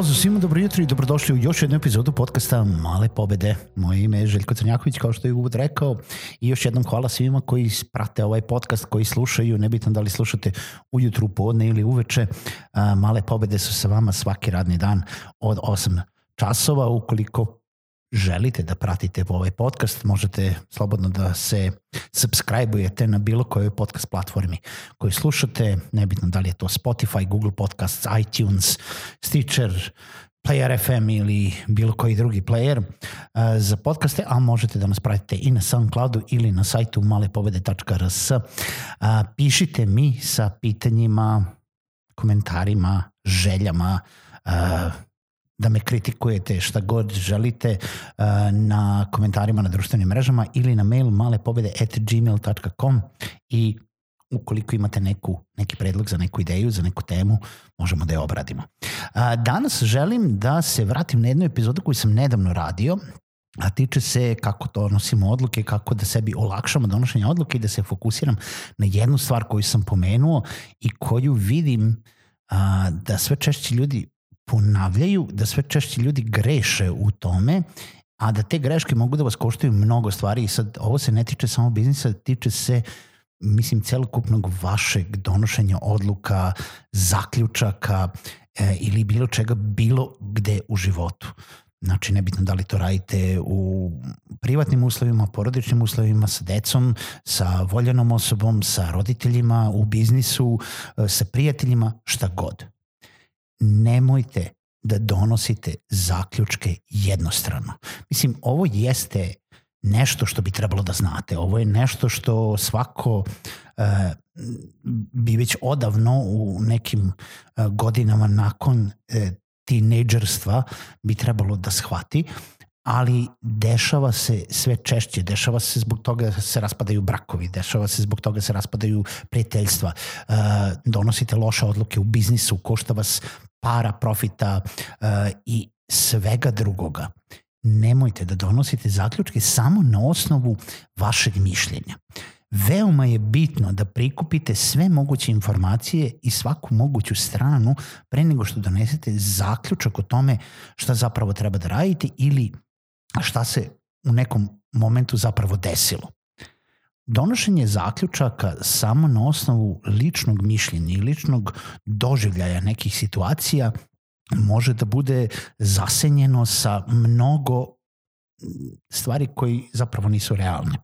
Pozdrav svima, dobro jutro i dobrodošli u još jednu epizodu podcasta Male pobede. Moje ime je Željko Crnjaković, kao što je uvod rekao. I još jednom hvala svima koji prate ovaj podcast, koji slušaju, nebitno da li slušate ujutru, podne ili uveče. Male pobede su sa vama svaki radni dan od 8 časova. Ukoliko želite da pratite ovaj podcast, možete slobodno da se subscribe-ujete na bilo kojoj podcast platformi koju slušate, nebitno da li je to Spotify, Google Podcasts, iTunes, Stitcher, Player FM ili bilo koji drugi player uh, za podcaste, a možete da nas pratite i na SoundCloudu ili na sajtu malepobede.rs. Uh, pišite mi sa pitanjima, komentarima, željama, uh, da me kritikujete šta god želite uh, na komentarima na društvenim mrežama ili na mail malepobede.gmail.com i ukoliko imate neku, neki predlog za neku ideju, za neku temu, možemo da je obradimo. Uh, danas želim da se vratim na jednu epizodu koju sam nedavno radio, a tiče se kako donosimo odluke, kako da sebi olakšamo donošenje odluke i da se fokusiram na jednu stvar koju sam pomenuo i koju vidim a, da sve češće ljudi ponavljaju, da sve češće ljudi greše u tome, a da te greške mogu da vas koštaju mnogo stvari i sad ovo se ne tiče samo biznisa, tiče se mislim celokupnog vašeg donošenja odluka, zaključaka e, ili bilo čega bilo gde u životu. Znači, nebitno da li to radite u privatnim uslovima, porodičnim uslovima, sa decom, sa voljenom osobom, sa roditeljima, u biznisu, e, sa prijateljima, šta god nemojte da donosite zaključke jednostrano. Mislim, ovo jeste nešto što bi trebalo da znate. Ovo je nešto što svako uh, bi već odavno u nekim uh, godinama nakon uh, tinejdžerstva bi trebalo da shvati, ali dešava se sve češće, dešava se zbog toga da se raspadaju brakovi, dešava se zbog toga da se raspadaju prijateljstva, uh, donosite loše odluke u biznisu, košta vas para, profita uh, i svega drugoga. Nemojte da donosite zaključke samo na osnovu vašeg mišljenja. Veoma je bitno da prikupite sve moguće informacije i svaku moguću stranu pre nego što donesete zaključak o tome šta zapravo treba da radite ili šta se u nekom momentu zapravo desilo. Donošenje zaključaka samo na osnovu ličnog mišljenja i ličnog doživljaja nekih situacija može da bude zasenjeno sa mnogo stvari koji zapravo nisu realne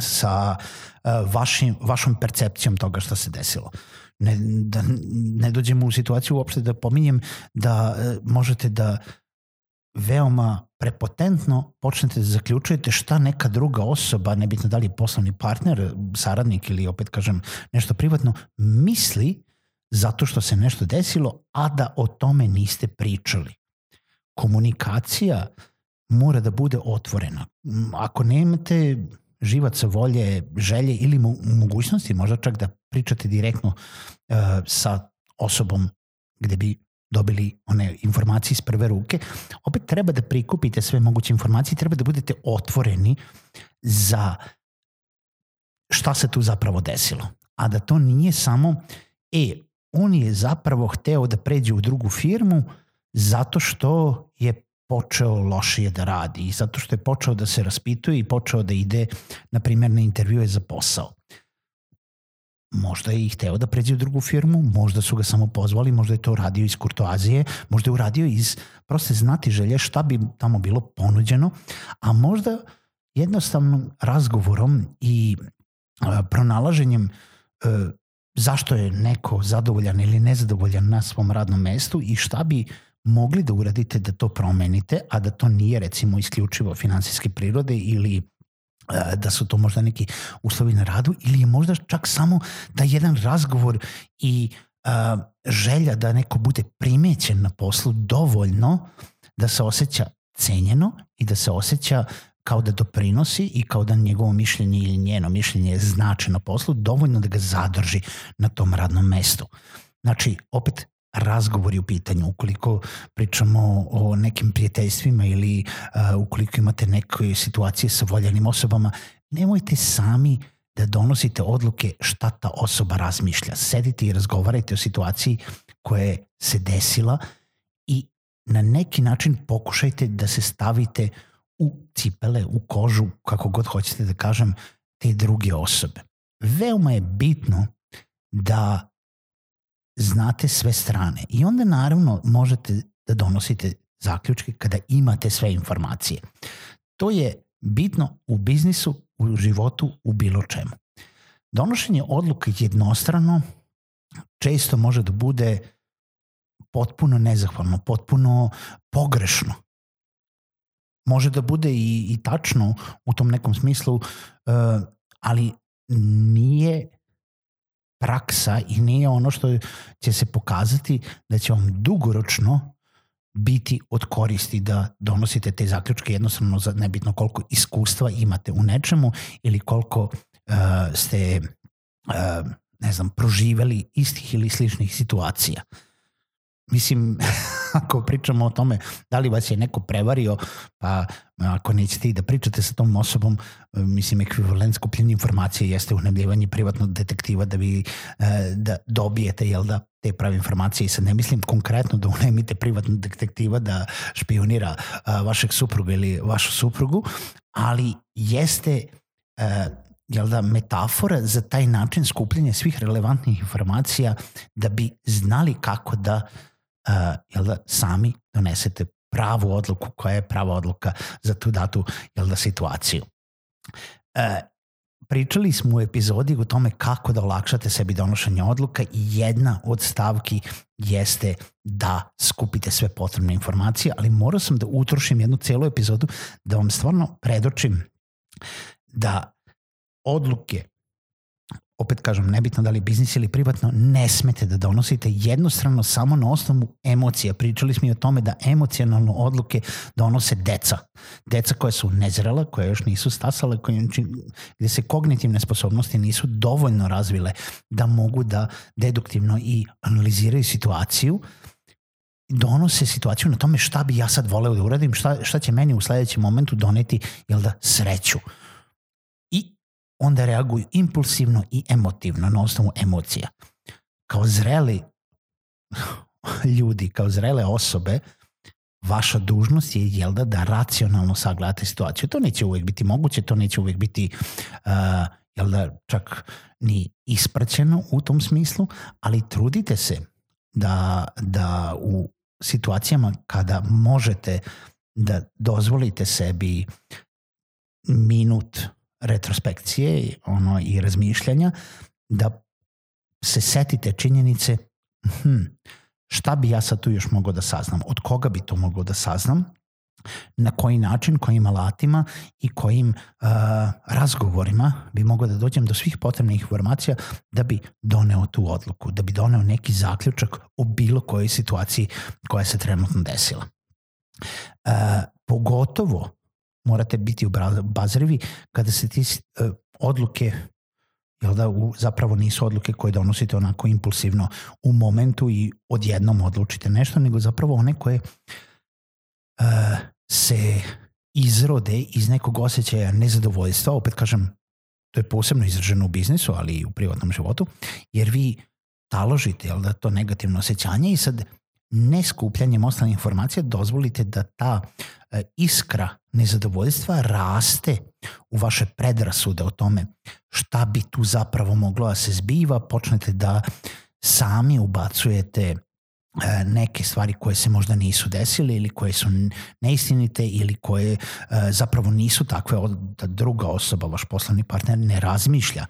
sa uh, vašim, vašom percepcijom toga šta se desilo. Ne, da ne dođemo u situaciju uopšte da pominjem da uh, možete da veoma prepotentno počnete da zaključujete šta neka druga osoba, nebitno da li je poslovni partner, saradnik ili opet kažem nešto privatno, misli zato što se nešto desilo, a da o tome niste pričali. Komunikacija mora da bude otvorena. Ako nemate živaca volje, želje ili mogućnosti, možda čak da pričate direktno uh, sa osobom gde bi dobili one informacije iz prve ruke, opet treba da prikupite sve moguće informacije, treba da budete otvoreni za šta se tu zapravo desilo. A da to nije samo, e, on je zapravo hteo da pređe u drugu firmu zato što je počeo lošije da radi i zato što je počeo da se raspituje i počeo da ide, na primjer, na intervjue za posao možda je i hteo da pređe u drugu firmu, možda su ga samo pozvali, možda je to uradio iz kurtoazije, možda je uradio iz proste znati želje šta bi tamo bilo ponuđeno, a možda jednostavnom razgovorom i pronalaženjem a, zašto je neko zadovoljan ili nezadovoljan na svom radnom mestu i šta bi mogli da uradite da to promenite, a da to nije recimo isključivo finansijske prirode ili e, da su to možda neki uslovi na radu ili je možda čak samo da jedan razgovor i uh, želja da neko bude primećen na poslu dovoljno da se osjeća cenjeno i da se osjeća kao da doprinosi i kao da njegovo mišljenje ili njeno mišljenje znači na poslu dovoljno da ga zadrži na tom radnom mestu. Znači, opet razgovori u pitanju, ukoliko pričamo o nekim prijateljstvima ili uh, ukoliko imate neke situacije sa voljanim osobama, nemojte sami da donosite odluke šta ta osoba razmišlja. Sedite i razgovarajte o situaciji koja se desila i na neki način pokušajte da se stavite u cipele, u kožu, kako god hoćete da kažem, te druge osobe. Veoma je bitno da znate sve strane i onda naravno možete da donosite zaključke kada imate sve informacije. To je bitno u biznisu, u životu, u bilo čemu. Donošenje odluka jednostrano često može da bude potpuno nezahvalno, potpuno pogrešno. Može da bude i, i tačno u tom nekom smislu, uh, ali nije praksa i nije ono što će se pokazati da će vam dugoročno biti od koristi da donosite te zaključke jednostavno za nebitno koliko iskustva imate u nečemu ili koliko uh, ste uh, ne znam, proživeli istih ili sličnih situacija. Mislim, ako pričamo o tome da li vas je neko prevario, pa ako nećete i da pričate sa tom osobom, mislim, ekvivalent skupljenja informacije jeste uhnebljivanje privatnog detektiva da vi e, da dobijete, jel da, te prave informacije. I sad ne mislim konkretno da unemite privatnog detektiva da špionira vašeg supruga ili vašu suprugu, ali jeste e, jel da, metafora za taj način skupljenja svih relevantnih informacija da bi znali kako da uh, uh, jel da, sami donesete pravu odluku koja je prava odluka za tu datu jel da, situaciju. Uh, pričali smo u epizodi o tome kako da olakšate sebi donošenje odluka i jedna od stavki jeste da skupite sve potrebne informacije, ali morao sam da utrošim jednu celu epizodu da vam stvarno predočim da odluke opet kažem, nebitno da li biznis ili privatno, ne smete da donosite jednostrano samo na osnovu emocija. Pričali smo i o tome da emocionalno odluke donose deca. Deca koja su nezrela, koja još nisu stasale, koje, gde se kognitivne sposobnosti nisu dovoljno razvile da mogu da deduktivno i analiziraju situaciju, donose situaciju na tome šta bi ja sad voleo da uradim, šta, šta će meni u sledećem momentu doneti, jel da, sreću onda reaguju impulsivno i emotivno na osnovu emocija. Kao zreli ljudi, kao zrele osobe, vaša dužnost je jel da, da racionalno sagledate situaciju. To neće uvek biti moguće, to neće uvek biti uh, jel da, čak ni ispraćeno u tom smislu, ali trudite se da, da u situacijama kada možete da dozvolite sebi minut retrospekcije ono, i razmišljanja, da se setite činjenice hm, šta bi ja sad tu još mogao da saznam, od koga bi to mogao da saznam, na koji način, kojim alatima i kojim uh, razgovorima bi mogao da dođem do svih potrebnih informacija da bi doneo tu odluku, da bi doneo neki zaključak o bilo kojoj situaciji koja se trenutno desila. Uh, pogotovo morate biti obazrivi kada se ti uh, odluke jel da u, zapravo nisu odluke koje donosite onako impulsivno u momentu i odjednom odlučite nešto, nego zapravo one koje uh, se izrode iz nekog osjećaja nezadovoljstva, opet kažem, to je posebno izraženo u biznisu, ali i u privatnom životu, jer vi taložite jel da, to negativno osjećanje i sad ne skupljanjem ostalih informacija dozvolite da ta e, iskra nezadovoljstva raste u vaše predrasude o tome šta bi tu zapravo moglo da se zbiva, počnete da sami ubacujete e, neke stvari koje se možda nisu desile ili koje su neistinite ili koje e, zapravo nisu takve da druga osoba, vaš poslovni partner ne razmišlja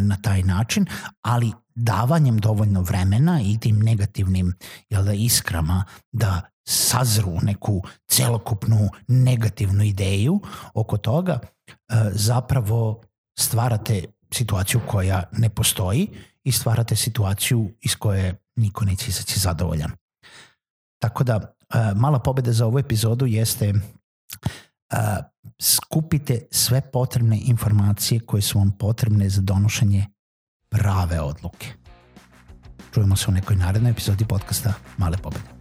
na taj način, ali davanjem dovoljno vremena i tim negativnim jel da, iskrama da sazru neku celokupnu negativnu ideju oko toga, e, zapravo stvarate situaciju koja ne postoji i stvarate situaciju iz koje niko neće izaći zadovoljan. Tako da, e, mala pobeda za ovu epizodu jeste e, skupite sve potrebne informacije koje su vam potrebne za donošenje prave odluke. Čujemo se u nekoj narednoj epizodi podcasta Male pobede.